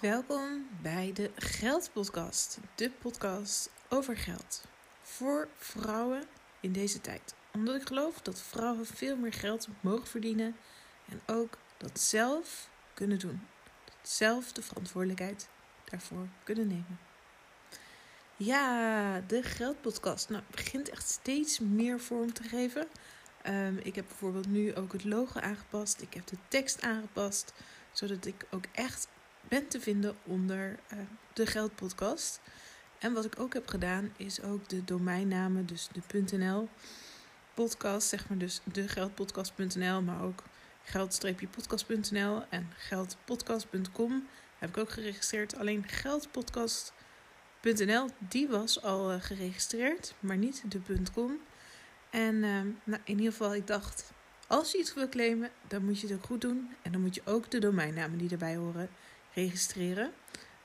Welkom bij de Geldpodcast, de podcast over geld voor vrouwen in deze tijd. Omdat ik geloof dat vrouwen veel meer geld mogen verdienen en ook dat zelf kunnen doen. Zelf de verantwoordelijkheid daarvoor kunnen nemen. Ja, de Geldpodcast. Nou, begint echt steeds meer vorm te geven. Um, ik heb bijvoorbeeld nu ook het logo aangepast. Ik heb de tekst aangepast. Zodat ik ook echt ben te vinden onder uh, de Geldpodcast. En wat ik ook heb gedaan, is ook de domeinnamen, dus de .nl podcast, zeg maar dus degeldpodcast.nl, maar ook geld-podcast.nl en geldpodcast.com heb ik ook geregistreerd. Alleen geldpodcast.nl, die was al uh, geregistreerd, maar niet de .com. En uh, nou, in ieder geval, ik dacht, als je iets wil claimen, dan moet je het ook goed doen. En dan moet je ook de domeinnamen die erbij horen registreren.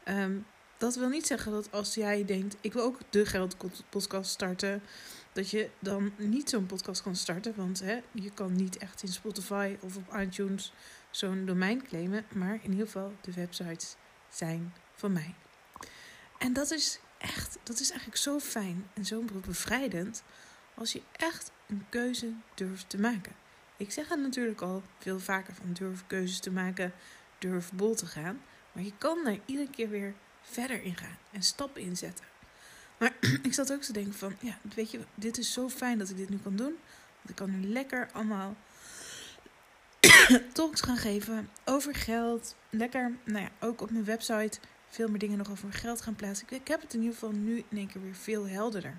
Um, dat wil niet zeggen dat als jij denkt, ik wil ook de geldpodcast starten, dat je dan niet zo'n podcast kan starten. Want hè, je kan niet echt in Spotify of op iTunes zo'n domein claimen. Maar in ieder geval, de websites zijn van mij. En dat is echt, dat is eigenlijk zo fijn en zo bevrijdend als je echt een keuze durft te maken. Ik zeg het natuurlijk al veel vaker van durf keuzes te maken, durf bol te gaan. Maar je kan daar iedere keer weer verder in gaan en stappen inzetten. Maar ik zat ook te denken van, ja, weet je, dit is zo fijn dat ik dit nu kan doen. Want ik kan nu lekker allemaal talks gaan geven over geld. Lekker, nou ja, ook op mijn website veel meer dingen nog over geld gaan plaatsen. Ik heb het in ieder geval nu in één keer weer veel helderder.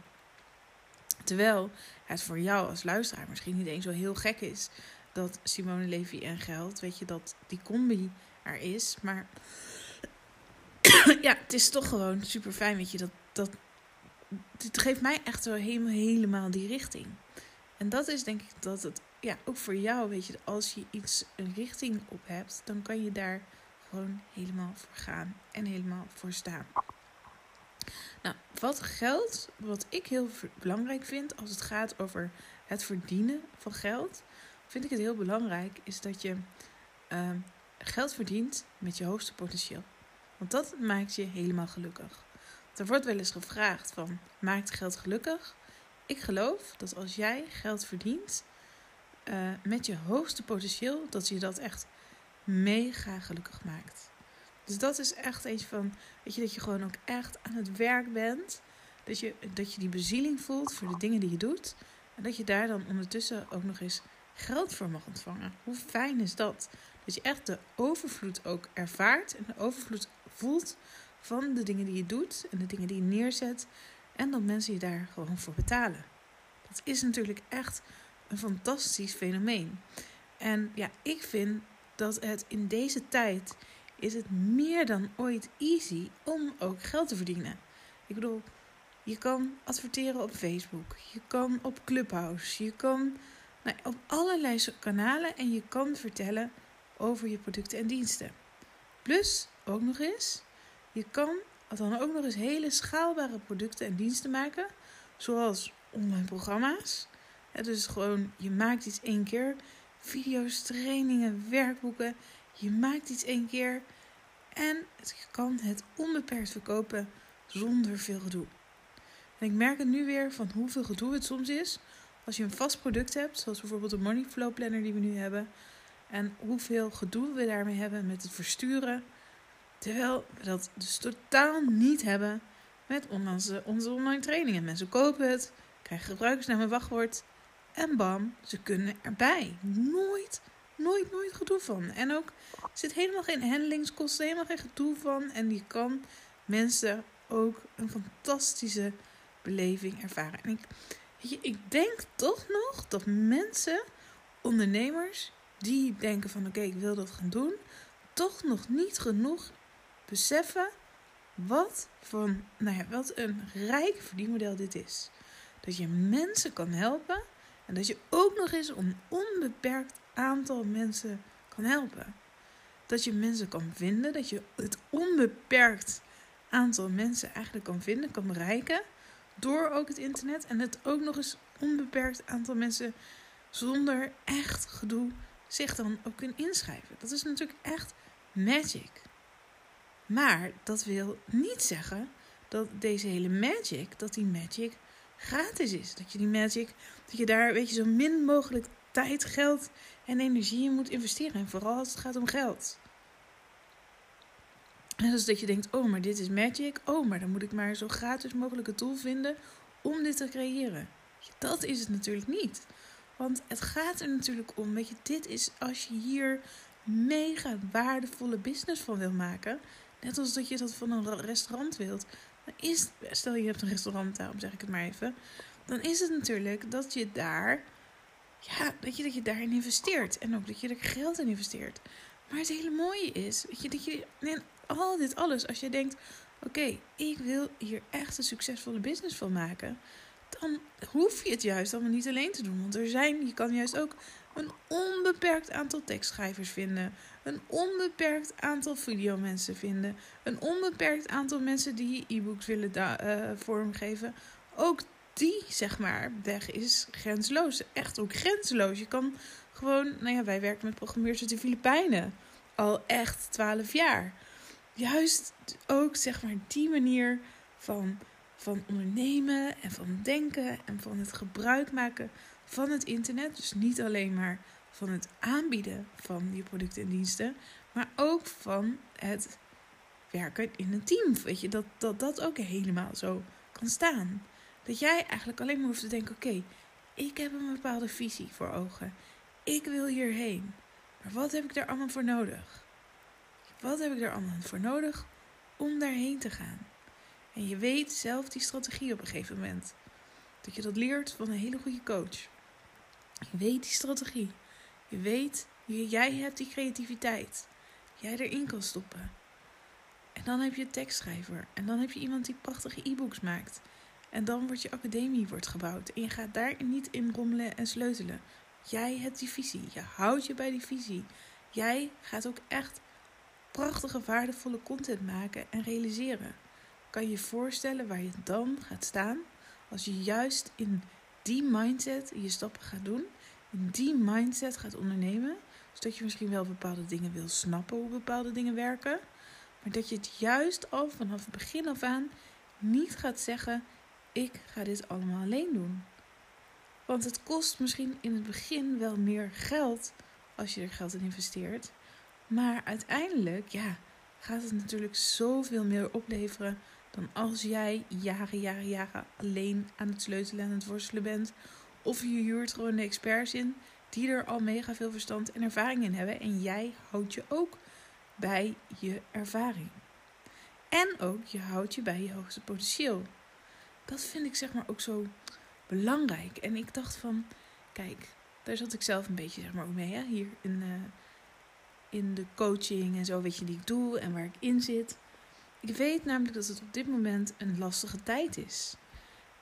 Terwijl het voor jou als luisteraar misschien niet eens zo heel gek is dat Simone Levy en geld, weet je, dat die combi er is. Maar ja, het is toch gewoon super fijn, weet je, dat, dat dit geeft mij echt wel helemaal, helemaal die richting. En dat is denk ik dat het, ja, ook voor jou, weet je, als je iets een richting op hebt, dan kan je daar gewoon helemaal voor gaan en helemaal voor staan. Nou, wat geld, wat ik heel belangrijk vind als het gaat over het verdienen van geld, vind ik het heel belangrijk, is dat je uh, geld verdient met je hoogste potentieel. Want dat maakt je helemaal gelukkig. Er wordt wel eens gevraagd van, maakt geld gelukkig? Ik geloof dat als jij geld verdient uh, met je hoogste potentieel, dat je dat echt mega gelukkig maakt. Dus dat is echt eentje van, weet je, dat je gewoon ook echt aan het werk bent. Dat je, dat je die bezieling voelt voor de dingen die je doet. En dat je daar dan ondertussen ook nog eens geld voor mag ontvangen. Hoe fijn is dat? Dat je echt de overvloed ook ervaart en de overvloed voelt van de dingen die je doet en de dingen die je neerzet. En dat mensen je daar gewoon voor betalen. Dat is natuurlijk echt een fantastisch fenomeen. En ja, ik vind dat het in deze tijd is het meer dan ooit easy om ook geld te verdienen. Ik bedoel, je kan adverteren op Facebook, je kan op Clubhouse, je kan nou, op allerlei kanalen en je kan vertellen over je producten en diensten. Plus ook nog eens, je kan dan ook nog eens hele schaalbare producten en diensten maken, zoals online programma's. Dus gewoon, je maakt iets één keer, video's, trainingen, werkboeken. Je maakt iets één keer en je kan het onbeperkt verkopen zonder veel gedoe. En ik merk het nu weer van hoeveel gedoe het soms is als je een vast product hebt, zoals bijvoorbeeld de Money Flow Planner die we nu hebben. En hoeveel gedoe we daarmee hebben met het versturen. Terwijl we dat dus totaal niet hebben met onze, onze online trainingen. Mensen kopen het, krijgen gebruikersnaam en wachtwoord. En bam, ze kunnen erbij. Nooit, nooit, nooit gedoe van. En ook er zit helemaal geen handelingskosten, helemaal geen gedoe van. En je kan mensen ook een fantastische beleving ervaren. En ik, ik denk toch nog dat mensen, ondernemers, die denken van oké, ik wil dat gaan doen, toch nog niet genoeg beseffen wat, van, nou ja, wat een rijk verdienmodel dit is. Dat je mensen kan helpen en dat je ook nog eens een onbeperkt aantal mensen kan helpen. Dat je mensen kan vinden, dat je het onbeperkt aantal mensen eigenlijk kan vinden, kan bereiken door ook het internet en het ook nog eens onbeperkt aantal mensen zonder echt gedoe zich dan ook kunnen inschrijven. Dat is natuurlijk echt magic. Maar dat wil niet zeggen dat deze hele magic, dat die magic gratis is. Dat je die magic, dat je daar, weet je, zo min mogelijk tijd, geld en energie in moet investeren. En vooral als het gaat om geld. En dus dat je denkt, oh, maar dit is magic. Oh, maar dan moet ik maar zo gratis mogelijk een tool vinden om dit te creëren. Dat is het natuurlijk niet. Want het gaat er natuurlijk om, weet je, dit is als je hier mega waardevolle business van wil maken. Net als dat je dat van een restaurant wilt. Dan is, stel je hebt een restaurant, daarom zeg ik het maar even. Dan is het natuurlijk dat je daar, ja, dat je, dat je daarin investeert. En ook dat je er geld in investeert. Maar het hele mooie is, weet je, dat je, al dit alles, als je denkt, oké, ik wil hier echt een succesvolle business van maken hoef je het juist allemaal niet alleen te doen. Want er zijn, je kan juist ook een onbeperkt aantal tekstschrijvers vinden. Een onbeperkt aantal videomensen vinden. Een onbeperkt aantal mensen die e-books willen uh, vormgeven. Ook die, zeg maar, weg is grenzeloos. Echt ook grenzeloos. Je kan gewoon, nou ja, wij werken met programmeurs uit de Filipijnen. Al echt 12 jaar. Juist ook, zeg maar, die manier van van ondernemen en van denken en van het gebruik maken van het internet. Dus niet alleen maar van het aanbieden van je producten en diensten, maar ook van het werken in een team. Weet je, dat dat, dat ook helemaal zo kan staan. Dat jij eigenlijk alleen maar hoeft te denken: oké, ik heb een bepaalde visie voor ogen. Ik wil hierheen. Maar wat heb ik daar allemaal voor nodig? Wat heb ik daar allemaal voor nodig om daarheen te gaan? En je weet zelf die strategie op een gegeven moment. Dat je dat leert van een hele goede coach. Je weet die strategie. Je weet, jij hebt die creativiteit. Jij erin kan stoppen. En dan heb je een tekstschrijver. En dan heb je iemand die prachtige e-books maakt. En dan wordt je academie wordt gebouwd. En je gaat daar niet in rommelen en sleutelen. Jij hebt die visie. Je houdt je bij die visie. Jij gaat ook echt prachtige, waardevolle content maken en realiseren. Kan je voorstellen waar je dan gaat staan als je juist in die mindset je stappen gaat doen, in die mindset gaat ondernemen, zodat je misschien wel bepaalde dingen wil snappen hoe bepaalde dingen werken, maar dat je het juist al vanaf het begin af aan niet gaat zeggen: ik ga dit allemaal alleen doen. Want het kost misschien in het begin wel meer geld als je er geld in investeert, maar uiteindelijk, ja, gaat het natuurlijk zoveel meer opleveren dan als jij jaren, jaren, jaren alleen aan het sleutelen en het worstelen bent. Of je huurt gewoon de experts in die er al mega veel verstand en ervaring in hebben. En jij houdt je ook bij je ervaring. En ook je houdt je bij je hoogste potentieel. Dat vind ik zeg maar ook zo belangrijk. En ik dacht van, kijk, daar zat ik zelf een beetje zeg maar ook mee. Hè? Hier in, uh, in de coaching en zo, weet je, die ik doe en waar ik in zit. Ik weet namelijk dat het op dit moment een lastige tijd is.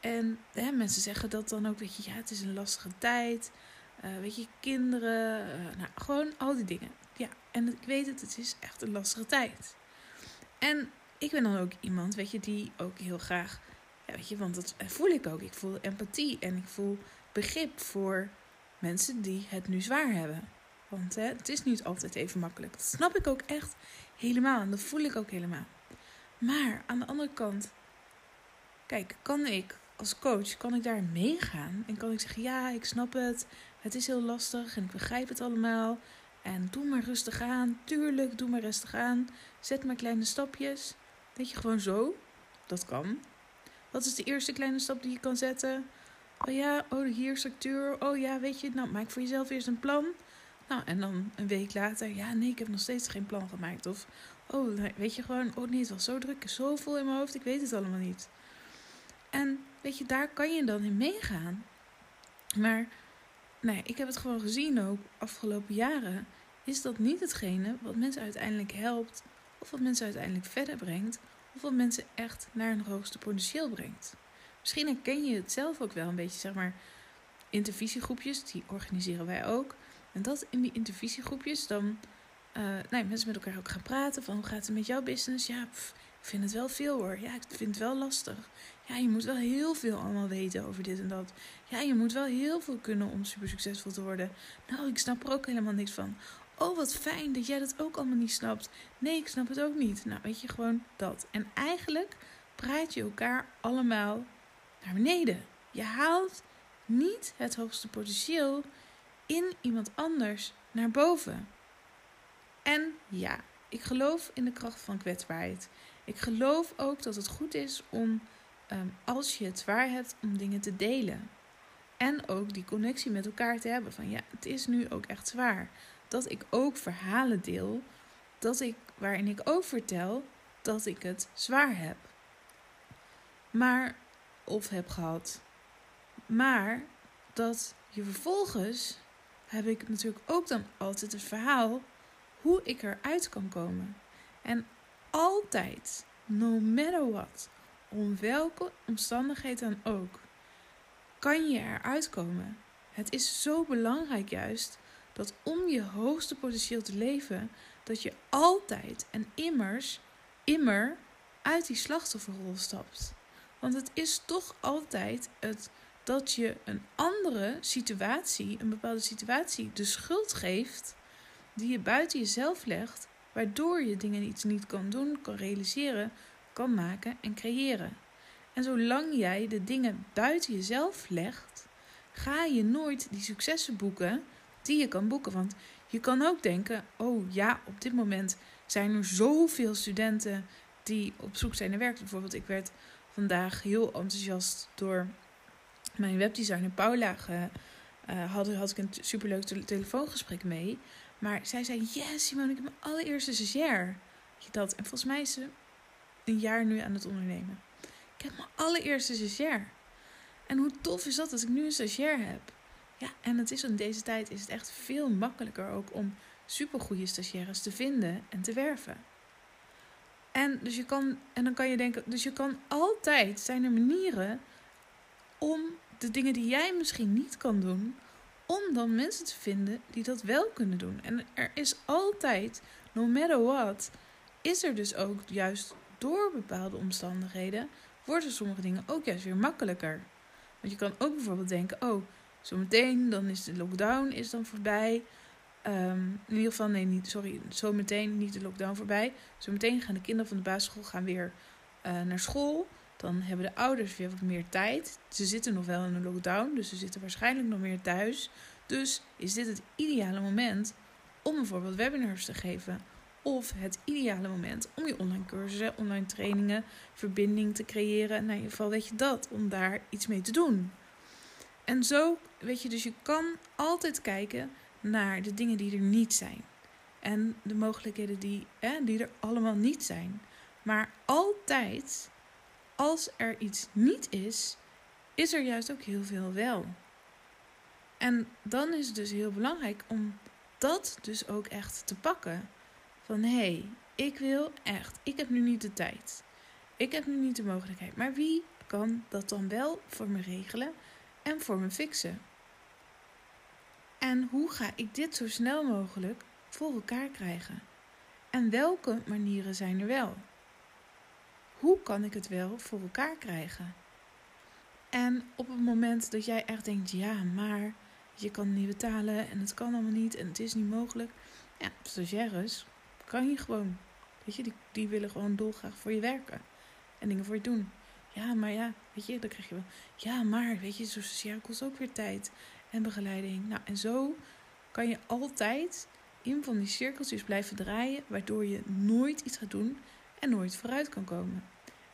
En hè, mensen zeggen dat dan ook, weet je, ja, het is een lastige tijd. Uh, weet je, kinderen, uh, nou, gewoon al die dingen. Ja, en ik weet het, het is echt een lastige tijd. En ik ben dan ook iemand, weet je, die ook heel graag, ja, weet je, want dat voel ik ook. Ik voel empathie en ik voel begrip voor mensen die het nu zwaar hebben. Want hè, het is niet altijd even makkelijk. Dat snap ik ook echt helemaal en dat voel ik ook helemaal. Maar aan de andere kant, kijk, kan ik als coach, kan ik daar meegaan? En kan ik zeggen, ja, ik snap het, het is heel lastig en ik begrijp het allemaal. En doe maar rustig aan, tuurlijk, doe maar rustig aan. Zet maar kleine stapjes. Weet je, gewoon zo. Dat kan. Wat is de eerste kleine stap die je kan zetten? Oh ja, oh hier structuur. Oh ja, weet je, nou maak voor jezelf eerst een plan. Nou, en dan een week later, ja, nee, ik heb nog steeds geen plan gemaakt. Of, oh, weet je gewoon, oh nee, het was zo druk, zo vol in mijn hoofd, ik weet het allemaal niet. En weet je, daar kan je dan in meegaan. Maar, nee, ik heb het gewoon gezien ook afgelopen jaren. Is dat niet hetgene wat mensen uiteindelijk helpt, of wat mensen uiteindelijk verder brengt, of wat mensen echt naar een hoogste potentieel brengt. Misschien herken je het zelf ook wel een beetje, zeg maar. Intervisiegroepjes, die organiseren wij ook. En dat in die intervisiegroepjes dan uh, nee, mensen met elkaar ook gaan praten van hoe gaat het met jouw business? Ja, ik vind het wel veel hoor. Ja, ik vind het wel lastig. Ja, je moet wel heel veel allemaal weten over dit en dat. Ja, je moet wel heel veel kunnen om super succesvol te worden. Nou, ik snap er ook helemaal niks van. Oh, wat fijn dat jij dat ook allemaal niet snapt. Nee, ik snap het ook niet. Nou, weet je, gewoon dat. En eigenlijk praat je elkaar allemaal naar beneden. Je haalt niet het hoogste potentieel in iemand anders naar boven. En ja, ik geloof in de kracht van kwetsbaarheid. Ik geloof ook dat het goed is om, ehm, als je het zwaar hebt, om dingen te delen. En ook die connectie met elkaar te hebben. Van ja, het is nu ook echt zwaar. Dat ik ook verhalen deel. Dat ik, waarin ik ook vertel dat ik het zwaar heb. Maar, of heb gehad. Maar dat je vervolgens heb ik natuurlijk ook dan altijd het verhaal hoe ik eruit kan komen. En altijd, no matter what, om welke omstandigheid dan ook, kan je eruit komen. Het is zo belangrijk juist dat om je hoogste potentieel te leven, dat je altijd en immers, immer uit die slachtofferrol stapt. Want het is toch altijd het dat je een andere situatie, een bepaalde situatie, de schuld geeft die je buiten jezelf legt, waardoor je dingen iets niet kan doen, kan realiseren, kan maken en creëren. En zolang jij de dingen buiten jezelf legt, ga je nooit die successen boeken die je kan boeken. Want je kan ook denken: oh ja, op dit moment zijn er zoveel studenten die op zoek zijn naar werk. Bijvoorbeeld, ik werd vandaag heel enthousiast door mijn webdesigner Paula. Ge, uh, had, had ik een superleuk telefoongesprek mee. Maar zij zei: Yes, Simone, ik heb mijn allereerste stagiair. Dat. En volgens mij is ze een jaar nu aan het ondernemen. Ik heb mijn allereerste stagiair. En hoe tof is dat dat ik nu een stagiair heb? Ja, en het is in deze tijd is het echt veel makkelijker ook om supergoeie stagiaires te vinden en te werven. En, dus je kan, en dan kan je denken, dus je kan altijd, zijn er manieren om de dingen die jij misschien niet kan doen, om dan mensen te vinden die dat wel kunnen doen. En er is altijd, no matter what, is er dus ook juist door bepaalde omstandigheden, worden sommige dingen ook juist weer makkelijker. Want je kan ook bijvoorbeeld denken, oh, zometeen dan is de lockdown is dan voorbij. Um, in ieder geval, nee, sorry, zometeen niet de lockdown voorbij. Zometeen gaan de kinderen van de basisschool gaan weer uh, naar school. Dan hebben de ouders weer wat meer tijd. Ze zitten nog wel in een lockdown, dus ze zitten waarschijnlijk nog meer thuis. Dus is dit het ideale moment om bijvoorbeeld webinars te geven. Of het ideale moment om je online cursussen, online trainingen, verbinding te creëren. Nou, in ieder geval weet je dat, om daar iets mee te doen. En zo, weet je, dus je kan altijd kijken naar de dingen die er niet zijn. En de mogelijkheden die, die er allemaal niet zijn. Maar altijd als er iets niet is, is er juist ook heel veel wel. En dan is het dus heel belangrijk om dat dus ook echt te pakken. Van hé, hey, ik wil echt, ik heb nu niet de tijd. Ik heb nu niet de mogelijkheid. Maar wie kan dat dan wel voor me regelen en voor me fixen? En hoe ga ik dit zo snel mogelijk voor elkaar krijgen? En welke manieren zijn er wel? Hoe kan ik het wel voor elkaar krijgen? En op het moment dat jij echt denkt, ja, maar je kan niet betalen en het kan allemaal niet en het is niet mogelijk. Ja, stagiaires kan je gewoon. Weet je, die, die willen gewoon dolgraag voor je werken en dingen voor je doen. Ja, maar ja, weet je, dan krijg je wel. Ja, maar weet je, zo'n stagiair kost ook weer tijd en begeleiding. Nou, en zo kan je altijd in van die cirkeltjes blijven draaien, waardoor je nooit iets gaat doen en nooit vooruit kan komen.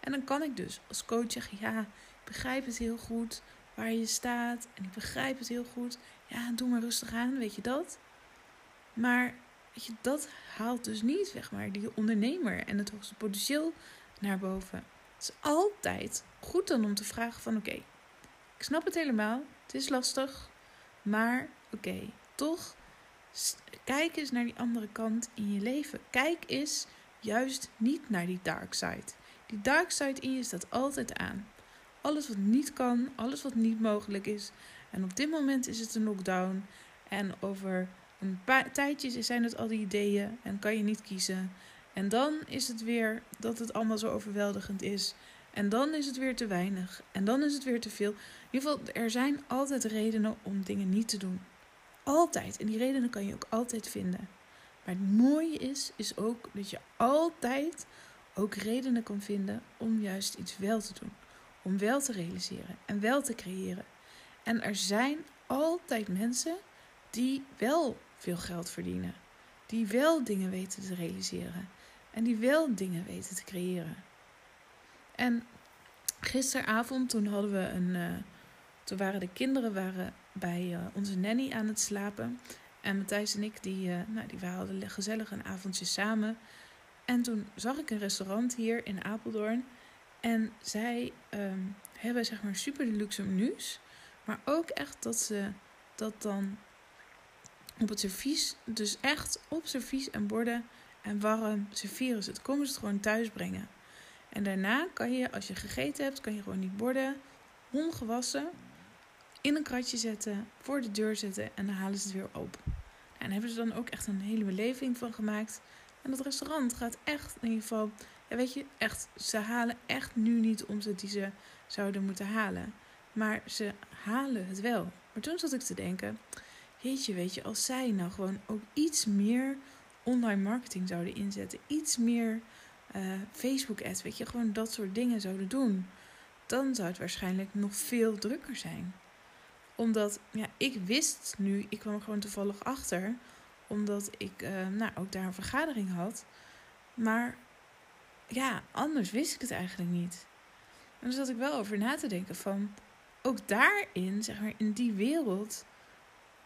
En dan kan ik dus als coach zeggen: Ja, ik begrijp het heel goed waar je staat. En ik begrijp het heel goed. Ja, doe maar rustig aan, weet je dat? Maar weet je, dat haalt dus niet weg maar die ondernemer en het hoogste potentieel naar boven. Het is altijd goed dan om te vragen van oké, ik snap het helemaal. Het is lastig. Maar oké, toch kijk eens naar die andere kant in je leven. Kijk eens juist niet naar die dark side. Die dark side in je staat altijd aan. Alles wat niet kan, alles wat niet mogelijk is. En op dit moment is het een lockdown. En over een paar tijdjes zijn het al die ideeën en kan je niet kiezen. En dan is het weer dat het allemaal zo overweldigend is. En dan is het weer te weinig. En dan is het weer te veel. In ieder geval, er zijn altijd redenen om dingen niet te doen. Altijd. En die redenen kan je ook altijd vinden. Maar het mooie is, is ook dat je altijd ook redenen kan vinden om juist iets wel te doen. Om wel te realiseren en wel te creëren. En er zijn altijd mensen die wel veel geld verdienen. Die wel dingen weten te realiseren. En die wel dingen weten te creëren. En gisteravond, toen hadden we een. Uh, toen waren de kinderen waren bij uh, onze nanny aan het slapen. En Matthijs en ik, die, uh, nou, die hadden gezellig een avondje samen. En toen zag ik een restaurant hier in Apeldoorn. En zij um, hebben zeg maar super luxe menus. Maar ook echt dat ze dat dan op het servies, dus echt op servies en borden en warm serveren ze het. Komen ze het gewoon thuis brengen. En daarna kan je, als je gegeten hebt, kan je gewoon die borden ongewassen in een kratje zetten, voor de deur zetten en dan halen ze het weer open. En daar hebben ze dan ook echt een hele beleving van gemaakt. En restaurant gaat echt, in ieder geval, ja, weet je, echt, ze halen echt nu niet de omzet die ze zouden moeten halen. Maar ze halen het wel. Maar toen zat ik te denken, jeetje, weet je, als zij nou gewoon ook iets meer online marketing zouden inzetten, iets meer uh, Facebook ads, weet je, gewoon dat soort dingen zouden doen, dan zou het waarschijnlijk nog veel drukker zijn. Omdat, ja, ik wist nu, ik kwam gewoon toevallig achter, omdat ik uh, nou, ook daar een vergadering had. Maar ja, anders wist ik het eigenlijk niet. En dus zat ik wel over na te denken van, ook daarin, zeg maar, in die wereld,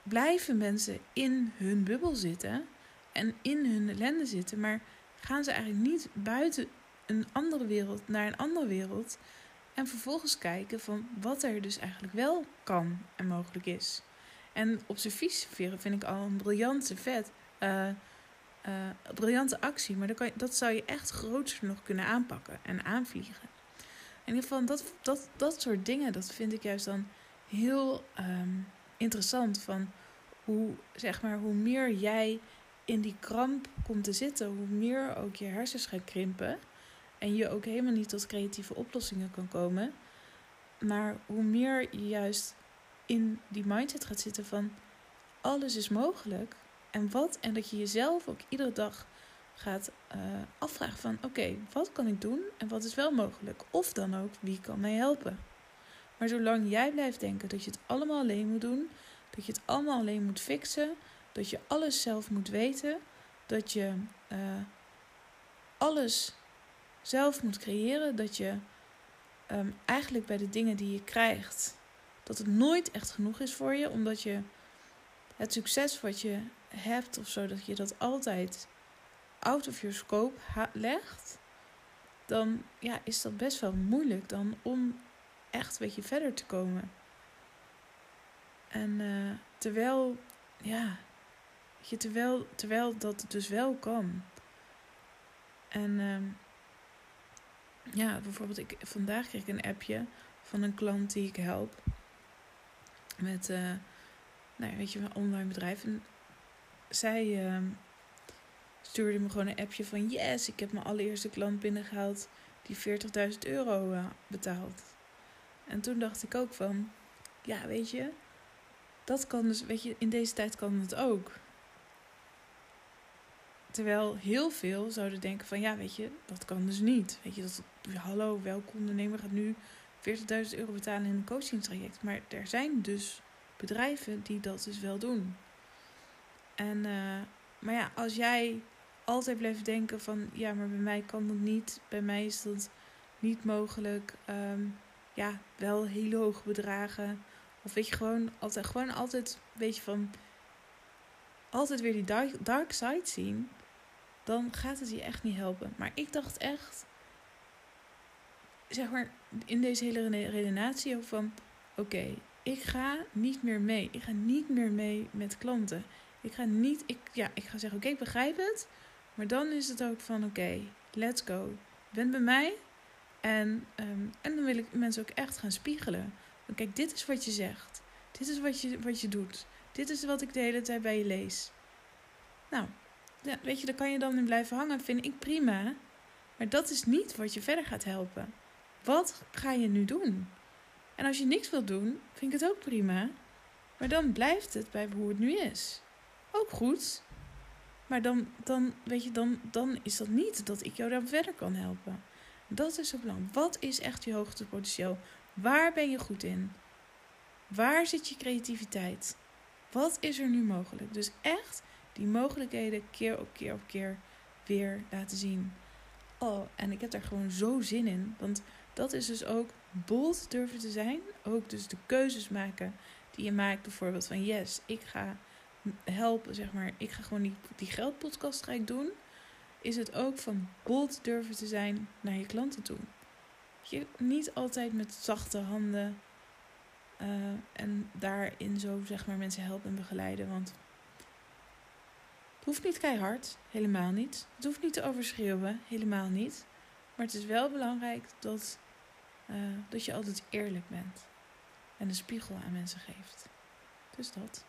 blijven mensen in hun bubbel zitten en in hun ellende zitten, maar gaan ze eigenlijk niet buiten een andere wereld naar een andere wereld en vervolgens kijken van wat er dus eigenlijk wel kan en mogelijk is. En op servies vind ik al een briljante vet, uh, uh, briljante actie, maar dat, kan je, dat zou je echt groter nog kunnen aanpakken en aanvliegen. In ieder geval, dat, dat, dat soort dingen, dat vind ik juist dan heel um, interessant. Van hoe, zeg maar, hoe meer jij in die kramp komt te zitten, hoe meer ook je hersens gaan krimpen. En je ook helemaal niet tot creatieve oplossingen kan komen. Maar hoe meer je juist in die mindset gaat zitten van alles is mogelijk. En wat? En dat je jezelf ook iedere dag gaat uh, afvragen van oké, wat kan ik doen en wat is wel mogelijk? Of dan ook, wie kan mij helpen? Maar zolang jij blijft denken dat je het allemaal alleen moet doen, dat je het allemaal alleen moet fixen, dat je alles zelf moet weten, dat je uh, alles zelf moet creëren, dat je um, eigenlijk bij de dingen die je krijgt, dat het nooit echt genoeg is voor je, omdat je het succes wat je hebt of zo, dat je dat altijd out of your scope legt, dan ja, is dat best wel moeilijk dan om echt een beetje verder te komen. En uh, terwijl, ja, je, terwijl, terwijl dat dus wel kan. En uh, ja, bijvoorbeeld, ik, vandaag kreeg ik een appje van een klant die ik help. Met, uh, nou weet je, een online bedrijf. En zij ehm, stuurde me gewoon een appje van: Yes, ik heb mijn allereerste klant binnengehaald die 40.000 euro uh, betaalt. En toen dacht ik ook van: Ja, weet je, dat kan dus, weet je, in deze tijd kan het ook. Terwijl heel veel zouden denken van ja, weet je, dat kan dus niet. Weet je, dat hallo, welke ondernemer gaat nu 40.000 euro betalen in een coachingstraject. Maar er zijn dus bedrijven die dat dus wel doen. En, uh, maar ja, als jij altijd blijft denken van ja, maar bij mij kan dat niet. Bij mij is dat niet mogelijk. Um, ja, wel hele hoge bedragen. Of weet je, gewoon altijd, gewoon altijd, weet je, van altijd weer die dark, dark side zien. Dan gaat het je echt niet helpen. Maar ik dacht echt, zeg maar, in deze hele redenatie van, oké, ik ga niet meer mee. Ik ga niet meer mee met klanten. Ik ga niet, ik, ja, ik ga zeggen, oké, ik begrijp het. Maar dan is het ook van, oké, let's go. Je bent bij mij. En, um, en dan wil ik mensen ook echt gaan spiegelen. Van, kijk, dit is wat je zegt. Dit is wat je, wat je doet. Dit is wat ik de hele tijd bij je lees. Nou, ja, weet je, daar kan je dan in blijven hangen. Vind ik prima. Maar dat is niet wat je verder gaat helpen. Wat ga je nu doen? En als je niks wilt doen, vind ik het ook prima. Maar dan blijft het bij hoe het nu is. Ook goed. Maar dan, dan, weet je, dan, dan is dat niet dat ik jou daar verder kan helpen. Dat is zo belangrijk. Wat is echt je hoogste potentieel? Waar ben je goed in? Waar zit je creativiteit? Wat is er nu mogelijk? Dus echt die mogelijkheden keer op keer op keer weer laten zien. Oh, en ik heb daar gewoon zo zin in. Want dat is dus ook bold durven te zijn. Ook dus de keuzes maken die je maakt. Bijvoorbeeld van yes, ik ga helpen, zeg maar. Ik ga gewoon die, die geldpodcast ga ik doen. Is het ook van bold durven te zijn naar je klanten toe. Je, niet altijd met zachte handen uh, en daarin zo zeg maar mensen helpen en begeleiden. Want het hoeft niet keihard, helemaal niet. Het hoeft niet te overschreeuwen, helemaal niet. Maar het is wel belangrijk dat, uh, dat je altijd eerlijk bent. En een spiegel aan mensen geeft. Dus dat.